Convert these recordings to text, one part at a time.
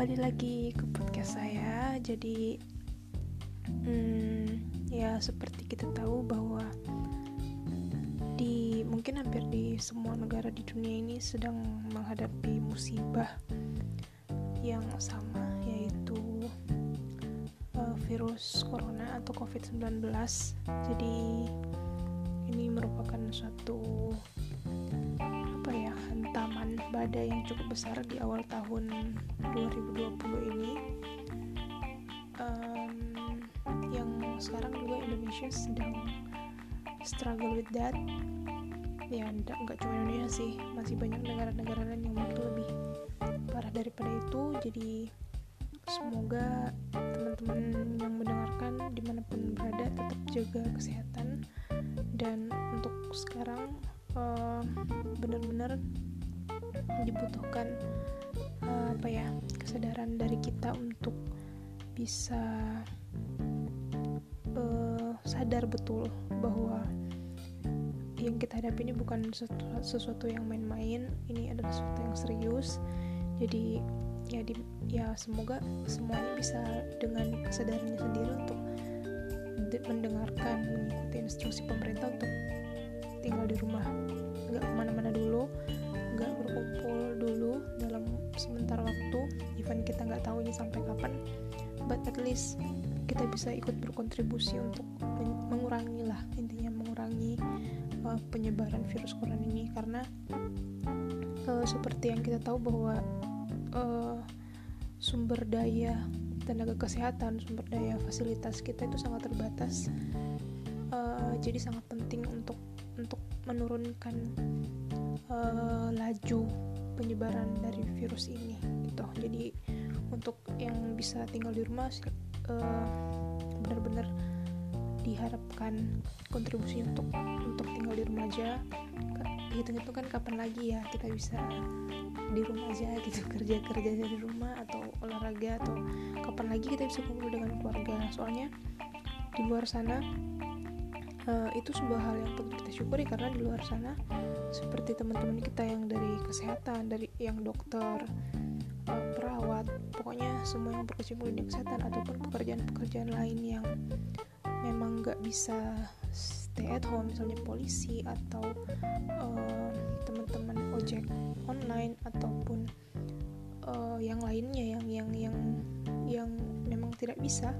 kembali lagi ke podcast saya. Jadi, hmm, ya seperti kita tahu bahwa di mungkin hampir di semua negara di dunia ini sedang menghadapi musibah yang sama, yaitu uh, virus corona atau COVID-19. Jadi, ini merupakan suatu badai yang cukup besar di awal tahun 2020 ini. Um, yang sekarang juga Indonesia sedang struggle with that. Ya nggak cuma Indonesia sih masih banyak negara-negara lain yang mungkin lebih parah daripada itu. Jadi semoga teman-teman yang mendengarkan di mana pun berada tetap jaga kesehatan. Dan untuk sekarang uh, benar-benar dibutuhkan uh, apa ya kesadaran dari kita untuk bisa uh, sadar betul bahwa yang kita hadapi ini bukan sesuatu, sesuatu yang main-main ini adalah sesuatu yang serius. Jadi ya di ya semoga semuanya bisa dengan kesadarannya sendiri untuk mendengarkan mengikuti instruksi pemerintah untuk tinggal di rumah nggak ke mana-mana dulu nggak berkumpul dulu dalam sebentar waktu even kita nggak tahu ini sampai kapan but at least kita bisa ikut berkontribusi untuk mengurangi lah intinya mengurangi uh, penyebaran virus corona ini. Karena uh, seperti yang kita tahu bahwa uh, sumber daya tenaga kesehatan sumber daya fasilitas kita itu sangat terbatas uh, jadi sangat penting untuk untuk menurunkan uh, laju penyebaran dari virus ini gitu. Jadi untuk yang bisa tinggal di rumah uh, benar-benar diharapkan kontribusi untuk untuk tinggal di rumah aja. Hitung-hitung kan kapan lagi ya kita bisa di rumah aja gitu. Kerja kerja dari rumah atau olahraga atau kapan lagi kita bisa kumpul dengan keluarga. Soalnya di luar sana uh, itu sebuah hal yang perlu kita syukuri karena di luar sana seperti teman-teman kita yang dari kesehatan dari yang dokter uh, perawat pokoknya semua yang berkecimpung di kesehatan ataupun pekerjaan-pekerjaan lain yang memang nggak bisa stay at home misalnya polisi atau uh, teman-teman ojek online ataupun uh, yang lainnya yang yang yang yang memang tidak bisa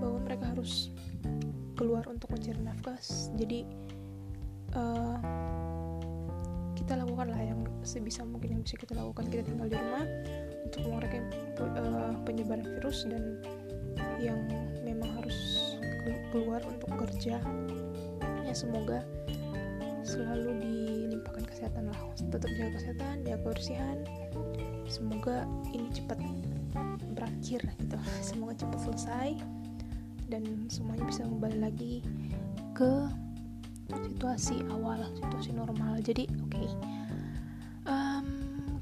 bahwa mereka harus keluar untuk mencari nafkah jadi uh, kita lakukan lah yang sebisa mungkin yang bisa kita lakukan. Kita tinggal di rumah untuk mengurangi uh, penyebaran virus dan yang memang harus keluar untuk kerja. Ya semoga selalu dilimpahkan kesehatan lah. Tetap jaga kesehatan jaga kebersihan. Semoga ini cepat berakhir gitu. Semoga cepat selesai dan semuanya bisa kembali lagi ke situasi awal situasi normal. Jadi oke. Okay. um,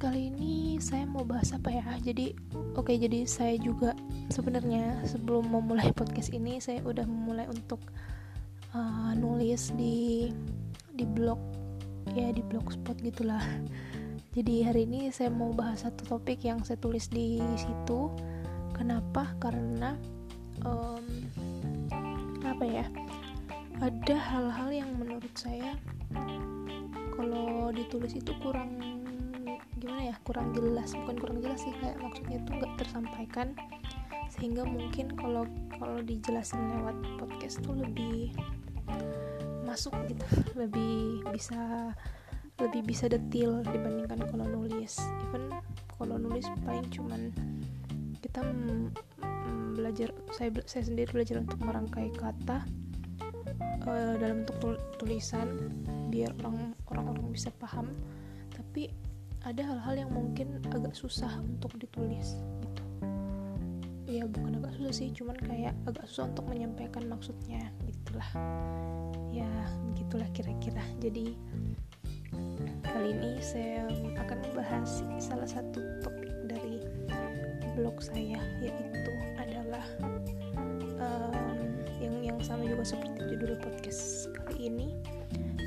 kali ini saya mau bahas apa ya? Jadi oke okay, jadi saya juga sebenarnya sebelum memulai podcast ini saya udah memulai untuk uh, nulis di di blog ya di blogspot gitulah. Jadi hari ini saya mau bahas satu topik yang saya tulis di situ. Kenapa? Karena um, apa ya? Ada hal-hal yang menurut saya kalau ditulis itu kurang gimana ya? Kurang jelas bukan kurang jelas sih kayak maksudnya itu nggak tersampaikan. Sehingga mungkin kalau kalau dijelasin lewat podcast tuh lebih masuk gitu lebih bisa lebih bisa detail dibandingkan kalau nulis. Even kalau nulis paling cuman kita belajar saya saya sendiri belajar untuk merangkai kata uh, dalam bentuk tulisan biar orang orang-orang bisa paham. Tapi ada hal-hal yang mungkin agak susah untuk ditulis gitu. Ya bukan agak susah sih cuman kayak agak susah untuk menyampaikan maksudnya gitulah. Ya gitulah kira-kira. Jadi kali ini saya akan membahas salah satu topik dari blog saya seperti judul podcast kali ini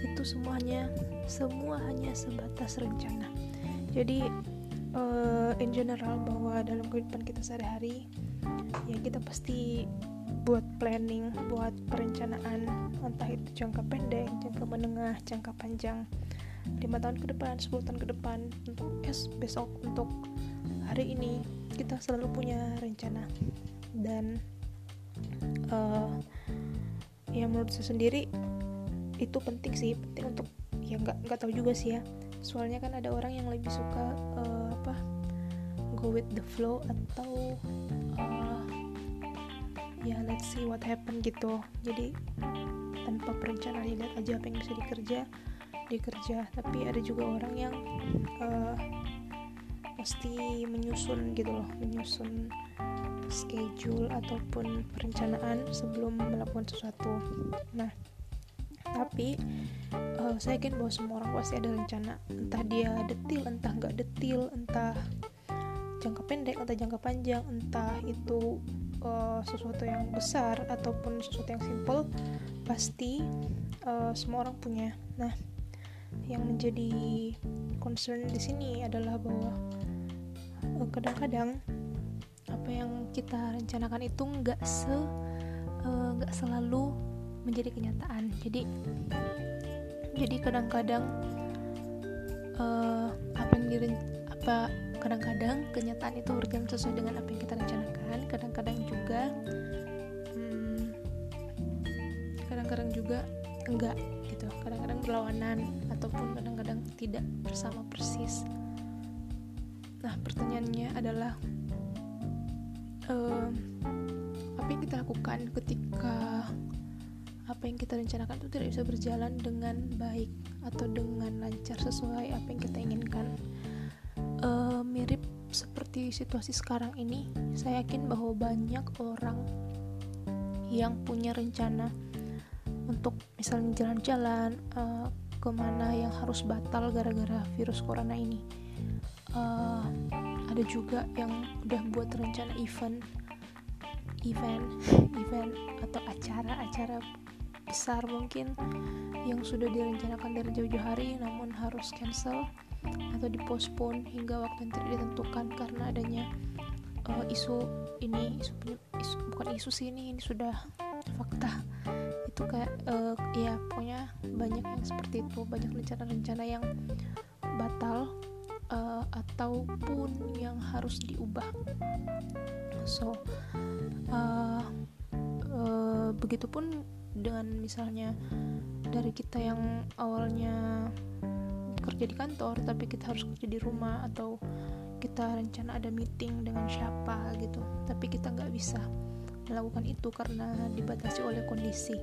itu semuanya semua hanya sebatas rencana. Jadi uh, in general bahwa dalam kehidupan kita sehari-hari ya kita pasti buat planning, buat perencanaan entah itu jangka pendek, jangka menengah, jangka panjang lima tahun ke depan, 10 tahun ke depan untuk es besok untuk hari ini kita selalu punya rencana. Dan uh, ya menurut saya sendiri itu penting sih penting untuk ya nggak nggak tahu juga sih ya. Soalnya kan ada orang yang lebih suka uh, apa go with the flow atau uh, ya let's see what happen gitu. Jadi tanpa perencanaan lihat aja apa yang bisa dikerja dikerja. Tapi ada juga orang yang uh, mesti menyusun gitu loh menyusun schedule ataupun perencanaan sebelum melakukan sesuatu. Nah tapi uh, saya yakin bahwa semua orang pasti ada rencana. Entah dia detil entah nggak detil entah jangka pendek entah jangka panjang entah itu uh, sesuatu yang besar ataupun sesuatu yang simple pasti uh, semua orang punya. Nah yang menjadi concern di sini adalah bahwa kadang-kadang apa yang kita rencanakan itu nggak se nggak uh, selalu menjadi kenyataan. Jadi jadi kadang-kadang uh, apa yang diren apa kadang-kadang kenyataan itu berjalan sesuai dengan apa yang kita rencanakan. Kadang-kadang juga hmm, kadang-kadang juga enggak gitu. Kadang-kadang berlawanan ataupun kadang-kadang tidak bersama persis. Nah pertanyaannya adalah um, apa yang kita lakukan ketika apa yang kita rencanakan itu tidak bisa berjalan dengan baik atau dengan lancar sesuai apa yang kita inginkan? Uh, mirip seperti situasi sekarang ini saya yakin bahwa banyak orang yang punya rencana untuk misalnya jalan-jalan uh, ke mana yang harus batal gara-gara virus corona ini. Uh, ada juga yang udah buat rencana event event event atau acara-acara besar mungkin yang sudah direncanakan dari jauh-jauh hari namun harus cancel atau dipospon hingga waktu yang tidak ditentukan karena adanya uh, isu ini isu, isu bukan isu sih ini ini sudah fakta. Itu kayak uh, ya pokoknya banyak yang seperti itu banyak rencana-rencana yang batal uh, ataupun yang harus diubah. So uh, uh, begitupun dengan misalnya dari kita yang awalnya kerja di kantor tapi kita harus kerja di rumah atau kita rencana ada meeting dengan siapa gitu. Tapi kita nggak bisa melakukan itu karena dibatasi oleh kondisi.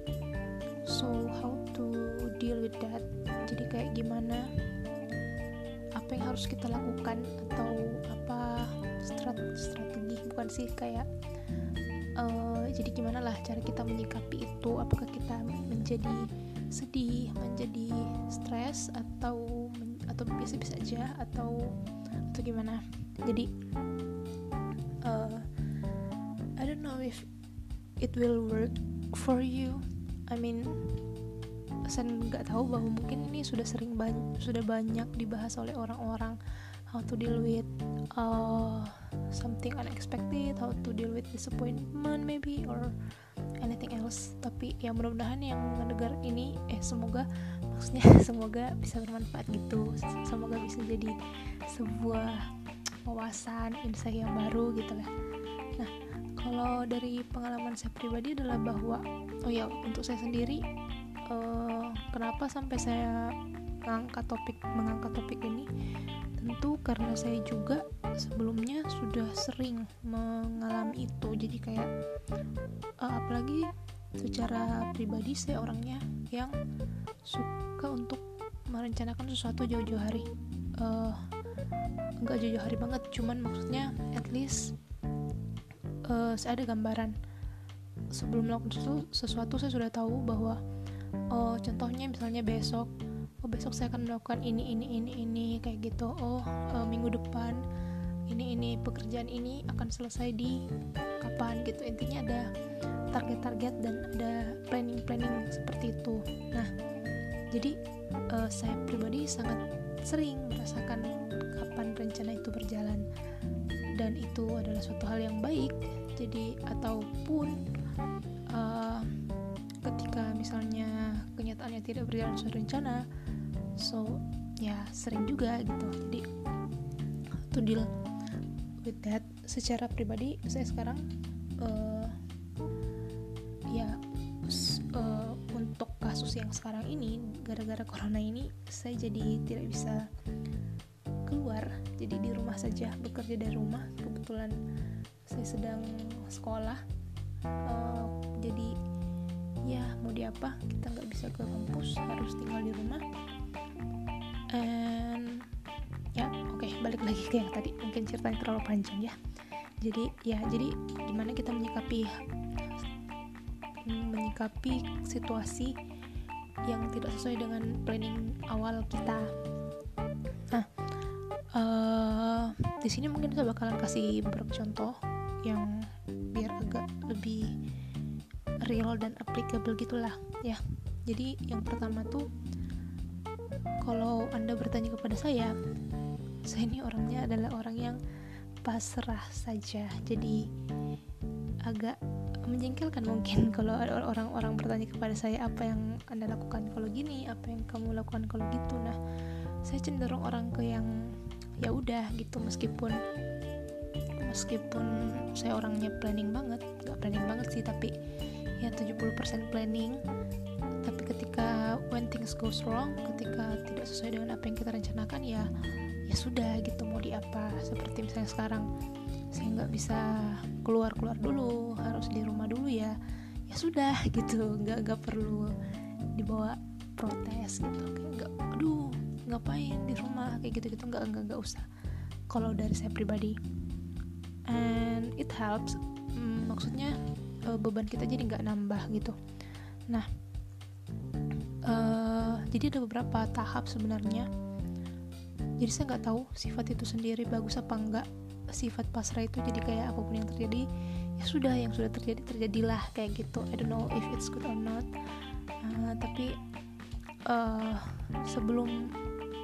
So how to deal with that? Jadi kayak gimana apa yang harus kita lakukan atau apa strategi bukan sih kayak uh, jadi gimana lah cara kita menyikapi itu? Apakah kita menjadi sedih menjadi stres atau atau biasa-biasa aja atau atau gimana? Jadi uh, I don't know if it will work for you. I mean saya nggak tahu bahwa mungkin ini sudah sering sudah banyak dibahas oleh orang-orang. How to deal with uh, something unexpected how to deal with disappointment maybe or anything else. Tapi ya mudah-mudahan yang mendengar ini eh semoga maksudnya semoga bisa bermanfaat gitu. Semoga bisa jadi sebuah wawasan insight yang baru gitu lah. Nah kalau dari pengalaman saya pribadi adalah bahwa oh ya untuk saya sendiri uh, kenapa sampai saya mengangkat topik mengangkat topik ini? Tentu karena saya juga sebelumnya sudah sering mengalami itu. Jadi kayak uh, apalagi secara pribadi saya orangnya yang suka untuk merencanakan sesuatu jauh-jauh hari. Uh, enggak jauh-jauh hari banget cuman maksudnya at least uh, saya ada gambaran. Sebelum melakukan sesuatu, sesuatu saya sudah tahu bahwa oh contohnya misalnya besok oh besok saya akan melakukan ini ini ini ini kayak gitu. Oh uh, minggu depan ini ini pekerjaan ini akan selesai di kapan gitu. Intinya ada target-target dan ada planning-planning seperti itu. Nah jadi uh, saya pribadi sangat sering merasakan kapan rencana itu berjalan. Dan itu adalah suatu hal yang baik jadi ataupun uh, tidak berjalan sesuai rencana. So ya sering juga gitu. Jadi to deal with that secara pribadi saya sekarang uh, ya uh, untuk kasus yang sekarang ini gara-gara corona ini saya jadi tidak bisa keluar. Jadi di rumah saja bekerja dari rumah. Kebetulan saya sedang sekolah uh, ya mau diapa kita nggak bisa ke kampus harus tinggal di rumah. And ya oke okay, balik lagi ke yang tadi. Mungkin ceritanya terlalu panjang ya. Jadi ya jadi gimana kita menyikapi menyikapi situasi yang tidak sesuai dengan planning awal kita. Nah, uh, di sini mungkin saya bakalan kasih beberapa contoh yang real dan applicable gitulah ya. Jadi yang pertama tuh kalau anda bertanya kepada saya, saya ini orangnya adalah orang yang pasrah saja. Jadi agak menjengkelkan mungkin kalau orang-orang bertanya kepada saya apa yang anda lakukan kalau gini apa yang kamu lakukan kalau gitu nah saya cenderung orang ke yang ya udah gitu meskipun meskipun saya orangnya planning banget gak planning banget sih tapi ya 70% planning. Tapi ketika when things goes wrong ketika tidak sesuai dengan apa yang kita rencanakan ya ya sudah gitu mau di apa. Seperti misalnya sekarang saya nggak bisa keluar keluar dulu harus di rumah dulu ya ya sudah gitu. Nggak nggak perlu dibawa protes gitu. Kayak nggak aduh ngapain di rumah? Kayak gitu gitu nggak nggak nggak usah. Kalau dari saya pribadi and it helps hmm, maksudnya uh, beban kita jadi nggak nambah gitu. Nah uh, jadi ada beberapa tahap sebenarnya. Jadi saya nggak tahu sifat itu sendiri bagus apa enggak sifat pasrah itu jadi kayak apa pun yang terjadi ya sudah yang sudah terjadi terjadilah kayak gitu. I don't know if it's good or not. Uh, tapi uh, sebelum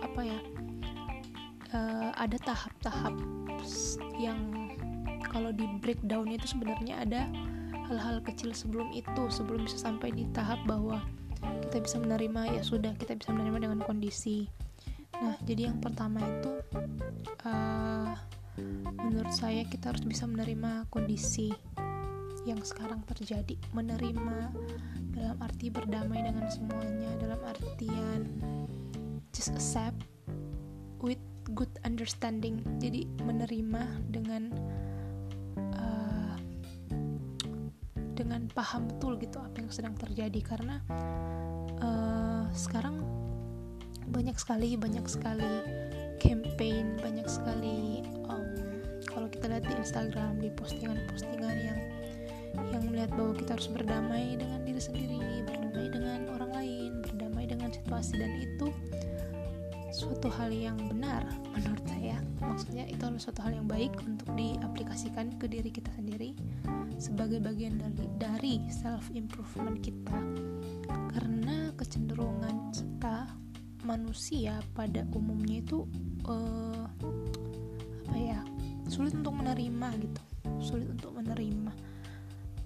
apa ya uh, ada tahap-tahap yang kalau di breakdown itu sebenarnya ada hal-hal kecil sebelum itu sebelum bisa sampai di tahap bahwa kita bisa menerima ya sudah kita bisa menerima dengan kondisi. Nah jadi yang pertama itu uh, menurut saya kita harus bisa menerima kondisi yang sekarang terjadi. Menerima dalam arti berdamai dengan semuanya dalam artian just accept with good understanding. Jadi menerima dengan paham betul gitu apa yang sedang terjadi. Karena uh, sekarang banyak sekali banyak sekali campaign banyak sekali um, kalau kita lihat di Instagram di postingan-postingan yang yang melihat bahwa kita harus berdamai dengan diri sendiri berdamai dengan orang lain berdamai dengan situasi. Dan itu suatu hal yang benar maksudnya itu adalah suatu hal yang baik untuk diaplikasikan ke diri kita sendiri sebagai bagian dari dari self improvement kita. Karena kecenderungan kita manusia pada umumnya itu uh, apa ya sulit untuk menerima gitu. Sulit untuk menerima.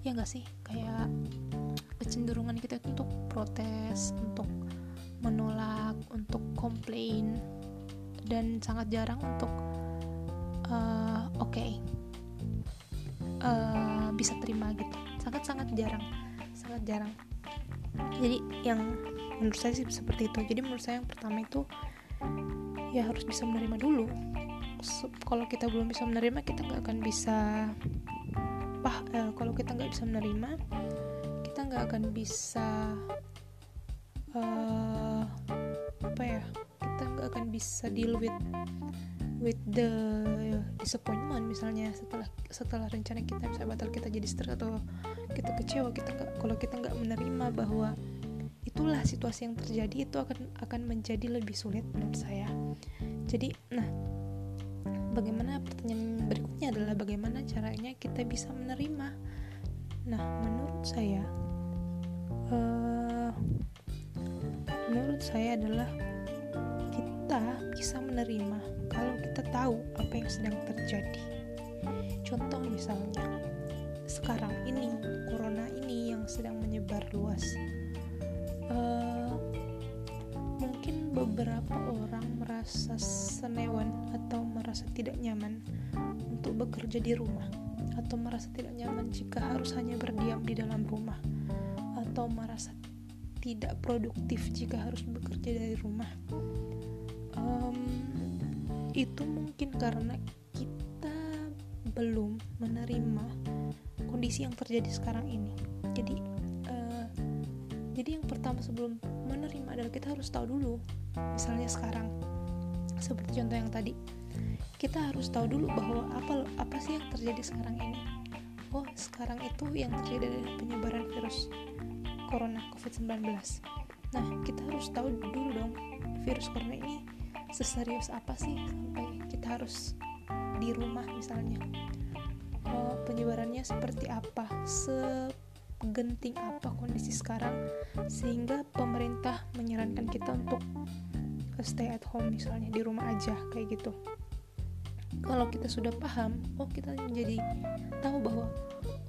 Ya nggak sih? Kayak kecenderungan kita itu untuk protes untuk menolak untuk komplain dan sangat jarang untuk uh, oke. Okay, uh, eh, bisa terima gitu. Sangat sangat jarang. Sangat jarang. Jadi yang menurut saya sih seperti itu. Jadi menurut saya yang pertama itu ya harus bisa menerima dulu. Kalau kita belum bisa menerima kita nggak akan bisa pah eh, kalau kita nggak bisa menerima kita nggak akan bisa uh, apa ya kita nggak akan bisa deal with with the disappointment misalnya setelah setelah rencana kita bisa batal kita jadi stres atau kita kecewa kita kalau kita nggak menerima bahwa itulah situasi yang terjadi itu akan akan menjadi lebih sulit menurut saya. Jadi nah bagaimana pertanyaan berikutnya adalah bagaimana caranya kita bisa menerima? Nah menurut saya uh, menurut saya adalah kita bisa menerima kalau kita tahu apa yang sedang terjadi. Contoh misalnya sekarang ini corona ini yang sedang menyebar luas. Uh, mungkin beberapa orang merasa senewan atau merasa tidak nyaman untuk bekerja di rumah atau merasa tidak nyaman jika harus hanya berdiam di dalam rumah atau merasa tidak produktif jika harus bekerja dari rumah. Um, itu mungkin karena kita belum menerima kondisi yang terjadi sekarang ini jadi uh, jadi yang pertama sebelum menerima adalah kita harus tahu dulu misalnya sekarang seperti contoh yang tadi kita harus tahu dulu bahwa apa apa sih yang terjadi sekarang ini oh sekarang itu yang terjadi adalah penyebaran virus corona COVID-19. Nah, kita harus tahu dulu dong virus corona ini seserius apa sih sampai kita harus di rumah misalnya. Oh, penyebarannya seperti apa? Segenting apa kondisi sekarang sehingga pemerintah menyarankan kita untuk stay at home misalnya di rumah aja kayak gitu. Kalau kita sudah paham, oh kita menjadi tahu bahwa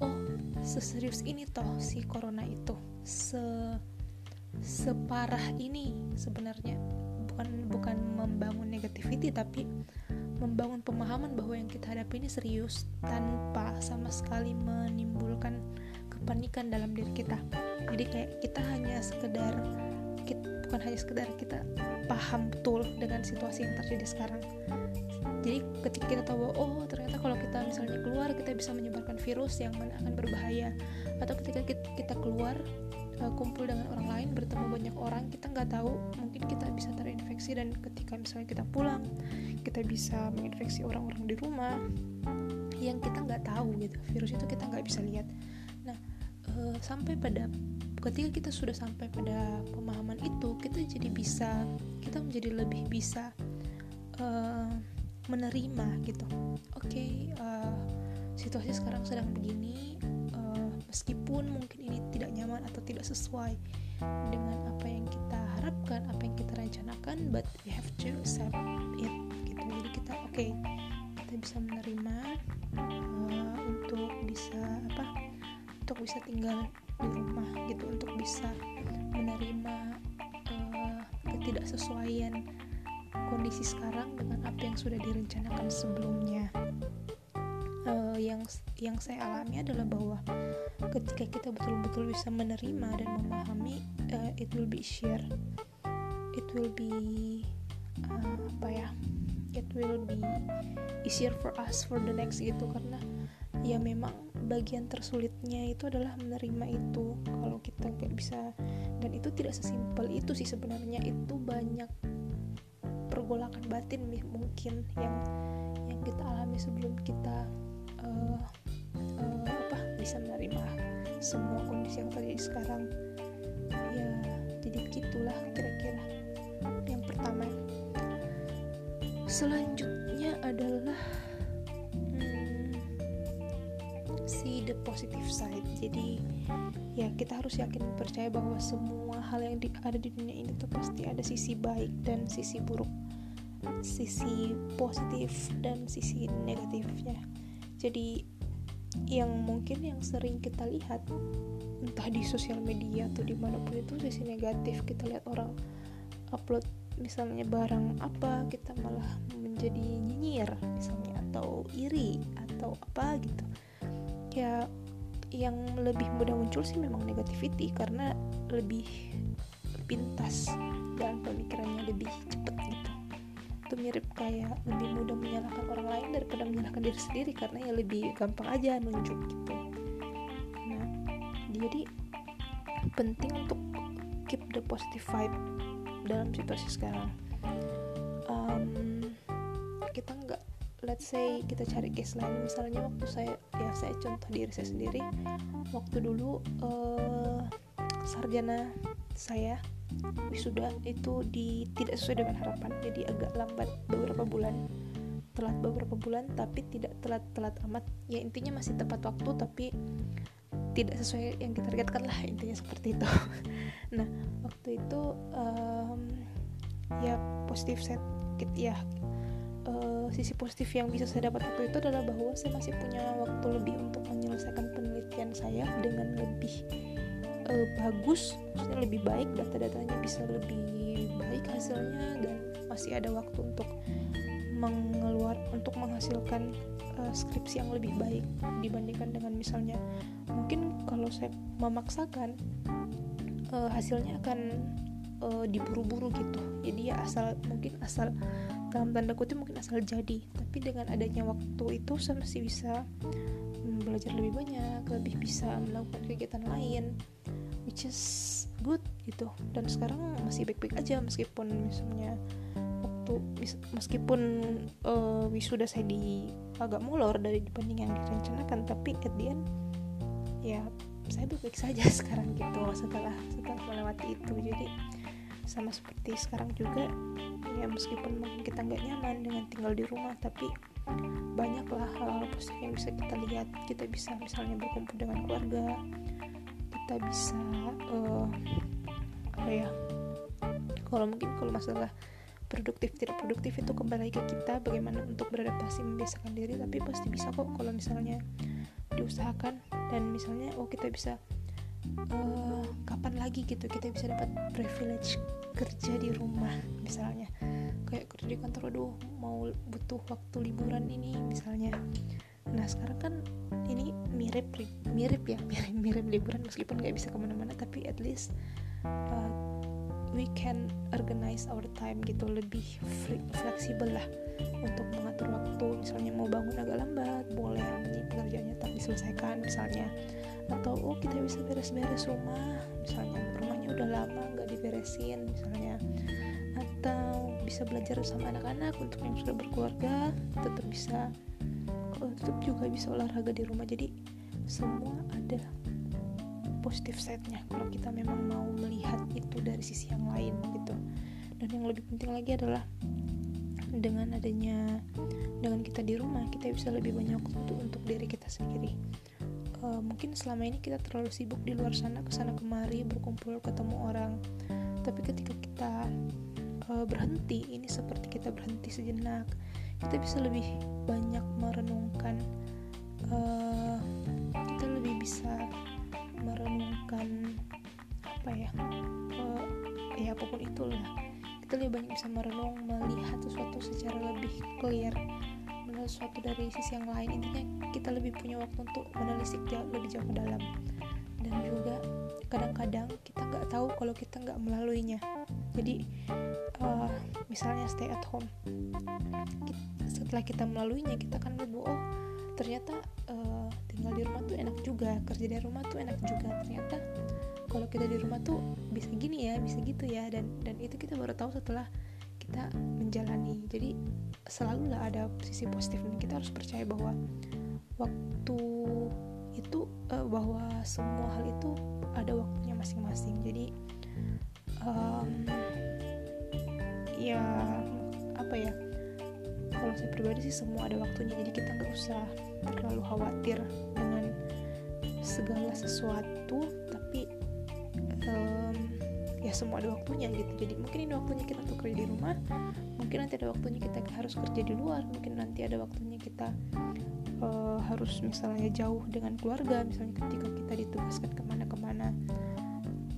oh seserius ini toh si corona itu se separah ini sebenarnya bukan bukan membangun negativity tapi membangun pemahaman bahwa yang kita hadapi ini serius tanpa sama sekali menimbulkan kepanikan dalam diri kita. Jadi kayak kita hanya sekedar kita, bukan hanya sekedar kita paham betul dengan situasi yang terjadi sekarang. Jadi ketika kita tahu oh ternyata kalau kita misalnya keluar kita bisa menyebarkan virus yang akan berbahaya. Atau ketika kita keluar uh, kumpul dengan orang lain bertemu banyak orang kita nggak tahu mungkin kita bisa terinfeksi dan ketika misalnya kita pulang kita bisa menginfeksi orang-orang di rumah yang kita nggak tahu gitu. Virus itu kita nggak bisa lihat. Nah uh, sampai pada ketika kita sudah sampai pada pemahaman itu kita jadi bisa kita menjadi lebih bisa uh, menerima gitu. Oke okay, uh, situasi sekarang sedang begini meskipun mungkin ini tidak nyaman atau tidak sesuai dengan apa yang kita harapkan apa yang kita rencanakan but we have to accept it gitu. Jadi kita oke okay, kita bisa menerima uh, untuk bisa apa untuk bisa tinggal di rumah gitu. Untuk bisa menerima uh, ketidaksesuaian kondisi sekarang dengan apa yang sudah direncanakan sebelumnya. Uh, yang yang saya alami adalah bahwa ketika kita betul-betul bisa menerima dan memahami uh, it will be share it will be uh, apa ya it will be easier for us for the next gitu. Karena ya memang bagian tersulitnya itu adalah menerima itu. Kalau kita nggak bisa dan itu tidak sesimpel itu sih sebenarnya. Itu banyak pergolakan batin mungkin yang yang kita alami sebelum kita bisa menerima semua kondisi yang terjadi sekarang. Ya jadi begitulah kira-kira yang pertama. Selanjutnya adalah hmm, si the positive side. Jadi ya kita harus yakin percaya bahwa semua hal yang di, ada di dunia ini tuh pasti ada sisi baik dan sisi buruk sisi positif dan sisi negatifnya. Jadi yang mungkin yang sering kita lihat entah di sosial media atau di mana pun itu sisi negatif kita lihat orang upload misalnya barang apa kita malah menjadi nyinyir misalnya atau iri atau apa gitu. Ya yang lebih mudah muncul sih memang negativity karena lebih pintas dan pemikirannya lebih cepat mirip kayak lebih mudah menyalahkan orang lain daripada menyalahkan diri sendiri karena ya lebih gampang aja nunjuk gitu. Nah jadi penting untuk keep the positive vibe dalam situasi sekarang. Um, kita nggak let's say kita cari case lain. Misalnya waktu saya ya saya contoh diri saya sendiri. Waktu dulu uh, sarjana saya wisuda itu di tidak sesuai dengan harapan. Jadi agak lambat beberapa bulan telat beberapa bulan tapi tidak telat-telat amat. Ya intinya masih tepat waktu tapi tidak sesuai yang kita targetkan lah intinya seperti itu. Nah waktu itu um, ya positif set ya uh, sisi positif yang bisa saya dapat waktu itu adalah bahwa saya masih punya waktu lebih untuk menyelesaikan penelitian saya dengan lebih bagus maksudnya lebih baik data-datanya bisa lebih baik hasilnya dan masih ada waktu untuk mengeluar untuk menghasilkan uh, skripsi yang lebih baik dibandingkan dengan misalnya mungkin kalau saya memaksakan uh, hasilnya akan uh, diburu-buru gitu. Jadi ya asal mungkin asal dalam tanda kutip mungkin asal jadi. Tapi dengan adanya waktu itu saya masih bisa um, belajar lebih banyak lebih bisa melakukan kegiatan lain which is good gitu. Dan sekarang masih baik-baik aja meskipun misalnya waktu meskipun uh, wisuda saya di agak molor dari dibanding yang direncanakan tapi at the end ya saya baik-baik saja sekarang gitu setelah setelah melewati itu. Jadi sama seperti sekarang juga ya meskipun mungkin kita nggak nyaman dengan tinggal di rumah tapi banyaklah hal positif yang bisa kita lihat. Kita bisa misalnya berkumpul dengan keluarga kita bisa uh, apa ya kalau mungkin kalau masalah produktif tidak produktif itu kembali ke kita bagaimana untuk beradaptasi membiasakan diri tapi pasti bisa kok kalau misalnya diusahakan dan misalnya oh kita bisa uh, kapan lagi gitu kita bisa dapat privilege kerja di rumah misalnya. Kayak kerja di kantor aduh mau butuh waktu liburan ini misalnya nah sekarang kan ini mirip mirip ya mirip mirip liburan meskipun nggak bisa ke mana-mana tapi at least uh, we can organize our time gitu lebih fleksibel lah untuk mengatur waktu. Misalnya mau bangun agak lambat boleh pekerjaannya tak diselesaikan misalnya. Atau oh kita bisa beres-beres rumah misalnya rumahnya udah lama nggak diberesin misalnya. Atau bisa belajar sama anak-anak untuk yang sudah berkeluarga tetap bisa tetap juga bisa olahraga di rumah. Jadi semua ada positif side-nya kalau kita memang mau melihat itu dari sisi yang lain gitu. Dan yang lebih penting lagi adalah dengan adanya dengan kita di rumah kita bisa lebih banyak waktu untuk diri kita sendiri. Uh, mungkin selama ini kita terlalu sibuk di luar sana ke sana kemari berkumpul ketemu orang. Tapi ketika kita uh, berhenti ini seperti kita berhenti sejenak kita bisa lebih banyak merenungkan uh, kita lebih bisa merenungkan apa ya uh, ya apa pun itulah. Kita lebih banyak bisa merenung melihat sesuatu secara lebih clear melihat sesuatu dari sisi yang lain. Intinya kita lebih punya waktu untuk menelisik jauh, lebih jauh ke dalam. Dan juga kadang-kadang kita nggak tahu kalau kita nggak melaluinya. Jadi uh, misalnya stay at home. Setelah kita melaluinya kita akan lebih oh ternyata uh, tinggal di rumah tuh enak juga kerja dari rumah tuh enak juga. Ternyata kalau kita di rumah tuh bisa gini ya bisa gitu ya. Dan dan itu kita baru tahu setelah kita menjalani. Jadi selalu lah ada sisi positif dan kita harus percaya bahwa waktu itu uh, bahwa semua hal itu ada waktunya masing-masing. Jadi um, ya apa ya kalau saya pribadi sih semua ada waktunya jadi kita nggak usah terlalu khawatir dengan segala sesuatu tapi um, ya semua ada waktunya gitu. Jadi mungkin ini waktunya kita untuk kerja di rumah mungkin nanti ada waktunya kita harus kerja di luar mungkin nanti ada waktunya kita uh, harus misalnya jauh dengan keluarga misalnya ketika kita ditugaskan ke mana-kemana.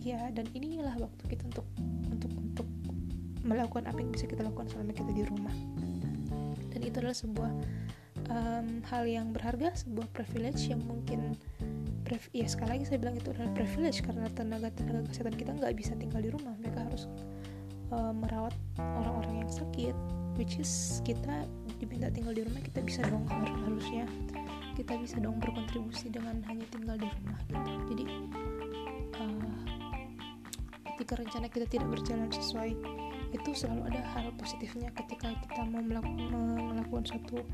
Ya dan inilah waktu kita untuk melakukan apa yang bisa kita lakukan selama kita di rumah. Dan itu adalah sebuah um, hal yang berharga sebuah privilege yang mungkin ya sekali lagi saya bilang itu adalah privilege karena tenaga tenaga kesehatan kita nggak bisa tinggal di rumah. Mereka harus uh, merawat orang-orang yang sakit which is kita diminta tinggal di rumah kita bisa dong harusnya. Kita bisa dong berkontribusi dengan hanya tinggal di rumah. Jadi uh, ketika rencana kita tidak berjalan sesuai itu selalu ada hal positifnya ketika kita mau melakukan, suatu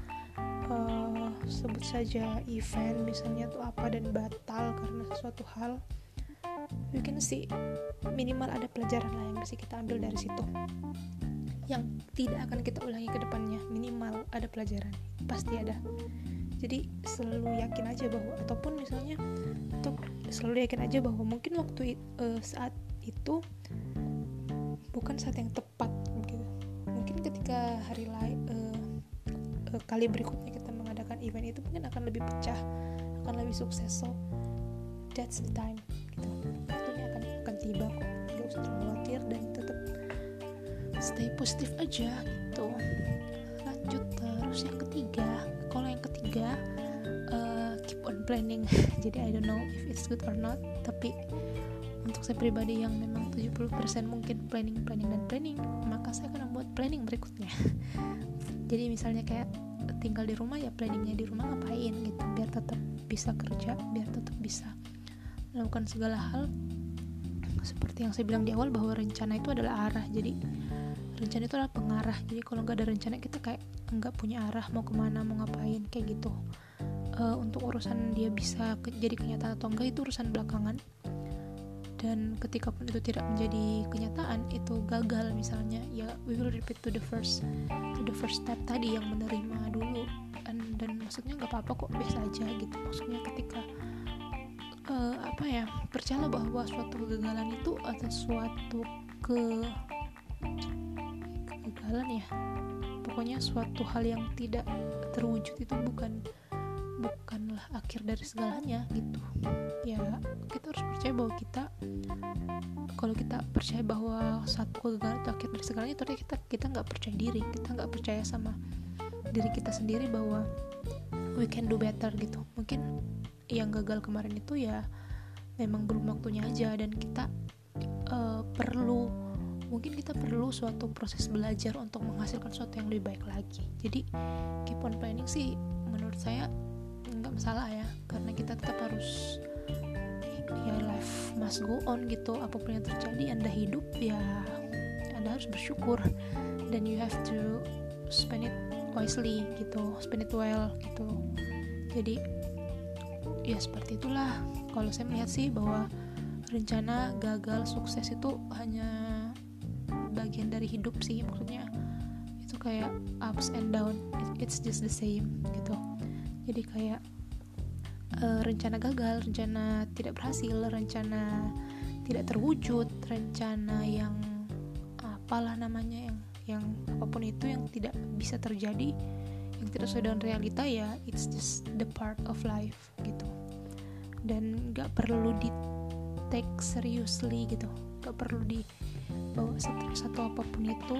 uh, sebut saja event misalnya tuh apa dan batal karena sesuatu hal we can see minimal ada pelajaran lah yang bisa kita ambil dari situ. Yang tidak akan kita ulangi ke depannya minimal ada pelajaran pasti ada. Jadi selalu yakin aja bahwa ataupun misalnya untuk selalu yakin aja bahwa mungkin waktu uh, saat itu bukan saat yang tepat gitu. Mungkin ketika hari lain uh, ke kali berikutnya kita mengadakan event itu mungkin akan lebih pecah akan lebih sukses so that's the time gitu. Waktunya akan akan tiba kok. Gak usah terlalu khawatir dan tetap stay positif aja gitu. Lanjut terus yang ketiga. Kalau yang ketiga uh, keep on planning. Jadi I don't know if it's good or not tapi saya pribadi yang memang 70% mungkin planning planning dan planning maka saya akan membuat planning berikutnya. Jadi misalnya kayak tinggal di rumah ya planningnya di rumah ngapain gitu biar tetap bisa kerja biar tetap bisa melakukan segala hal. Seperti yang saya bilang di awal bahwa rencana itu adalah arah jadi rencana itu adalah pengarah. Jadi kalau nggak ada rencana kita kayak nggak punya arah mau ke mana mau ngapain kayak gitu. Uh, untuk urusan dia bisa ke jadi kenyataan atau enggak itu urusan belakangan dan ketika pun itu tidak menjadi kenyataan itu gagal misalnya ya we will repeat to the first to the first step tadi yang menerima dulu. Dan, dan maksudnya nggak apa-apa kok biasa aja gitu. Maksudnya ketika uh, apa ya percaya bahwa suatu kegagalan itu atau suatu ke kegagalan ya. Pokoknya suatu hal yang tidak terwujud itu bukan bukanlah akhir dari segalanya gitu. Ya kita harus percaya bahwa kita kalau kita percaya bahwa satu kegagalan itu akhir dari segalanya ternyata kita kita nggak percaya diri kita nggak percaya sama diri kita sendiri bahwa we can do better gitu. Mungkin yang gagal kemarin itu ya memang belum waktunya aja dan kita uh, perlu mungkin kita perlu suatu proses belajar untuk menghasilkan sesuatu yang lebih baik lagi. Jadi keep on planning sih menurut saya nggak masalah ya karena kita tetap harus ya life must go on gitu. Apa pun yang terjadi anda hidup ya anda harus bersyukur. Dan you have to spend it wisely gitu spend it well gitu. Jadi ya seperti itulah. Kalau saya melihat sih bahwa rencana gagal sukses itu hanya bagian dari hidup sih maksudnya itu kayak ups and down. It's just the same gitu jadi kayak uh, rencana gagal, rencana tidak berhasil, rencana tidak terwujud, rencana yang apalah namanya yang yang apa pun itu yang tidak bisa terjadi, yang tidak sesuai dengan realita ya it's just the part of life gitu. Dan nggak perlu di take seriously gitu, nggak perlu di bawa satu, satu apa pun itu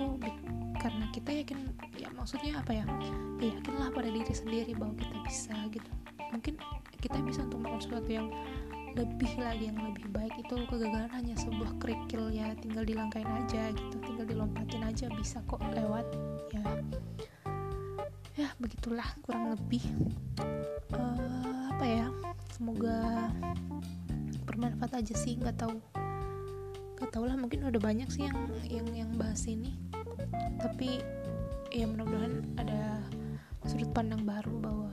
karena kita yakin ya maksudnya apa ya, ya yakinlah pada diri sendiri bahwa kita bisa gitu. Mungkin kita bisa untuk melakukan sesuatu yang lebih lagi yang lebih baik. Itu kegagalan hanya sebuah kerikil ya tinggal dilangkain aja gitu tinggal dilompatin aja bisa kok lewat ya. Ya begitulah kurang lebih. Uh, apa ya semoga bermanfaat aja sih. Nggak tahu nggak tahu lah mungkin udah banyak sih yang yang yang bahas ini tapi ya mudah-mudahan ada sudut pandang baru bahwa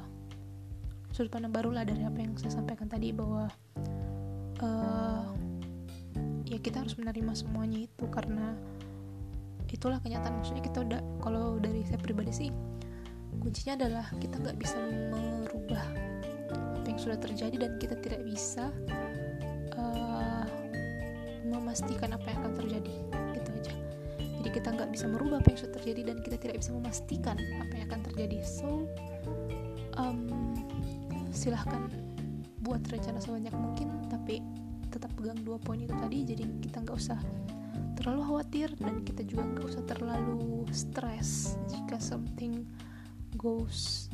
sudut pandang baru lah dari apa yang saya sampaikan tadi bahwa uh, ya kita harus menerima semuanya itu karena itulah kenyataan. Maksudnya kita udah kalau dari saya pribadi sih kuncinya adalah kita nggak bisa merubah apa yang sudah terjadi dan kita tidak bisa uh, memastikan apa yang akan terjadi jadi kita nggak bisa merubah apa yang sudah terjadi dan kita tidak bisa memastikan apa yang akan terjadi. So um, silahkan buat rencana sebanyak mungkin tapi tetap pegang dua poin itu tadi. Jadi kita nggak usah terlalu khawatir dan kita juga nggak usah terlalu stres jika something goes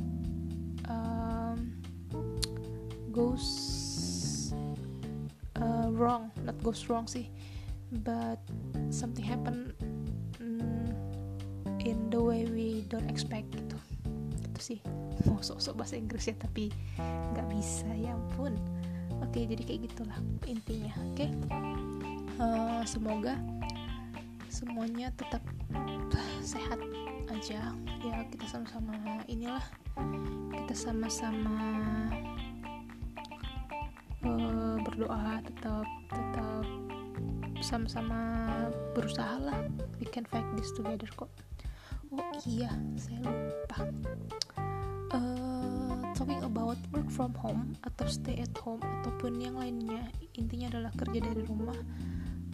um, goes uh, wrong. Not goes wrong sih but something happen way we don't expect gitu. Gitu sih. Mau sok-sok bahasa Inggris ya tapi nggak bisa ya ampun. Oke jadi kayak gitulah intinya oke? Uh, semoga semuanya tetap sehat aja. Ya kita sama-sama inilah. Kita sama-sama uh, berdoa tetap tetap sama-sama berusaha lah. We can fight this together kok iya saya lupa. Uh, talking about work from home atau stay at home ataupun yang lainnya intinya adalah kerja dari rumah.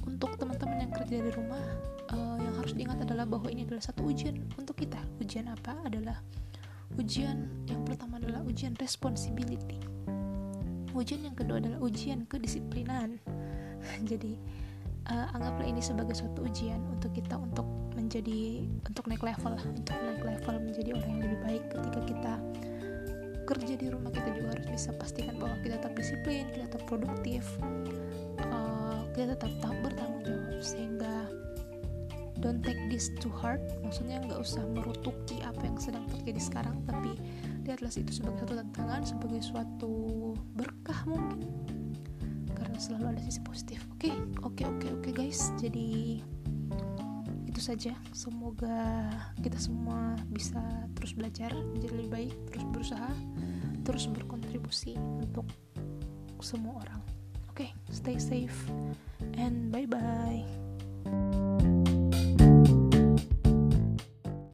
Untuk teman-teman yang kerja dari rumah uh, yang harus diingat adalah bahwa ini adalah satu ujian. Untuk kita ujian apa? Adalah ujian yang pertama adalah ujian responsibility. Ujian yang kedua adalah ujian kedisiplinan. Jadi uh, anggaplah ini sebagai suatu ujian untuk kita untuk menjadi untuk naik level lah untuk naik level menjadi orang yang lebih baik. Ketika kita kerja di rumah kita juga harus bisa pastikan bahwa kita tetap disiplin kita tetap produktif uh, kita tetap, tetap bertanggung jawab. Sehingga don't take this too hard maksudnya nggak usah merutuki apa yang sedang terjadi sekarang tapi lihatlah itu sebagai suatu tantangan sebagai suatu berkah mungkin. Karena selalu ada sisi positif oke okay? oke okay, oke okay, oke okay, guys. Jadi itu saja. Semoga kita semua bisa terus belajar menjadi lebih baik terus berusaha terus berkontribusi untuk semua orang. Oke okay, stay safe and bye bye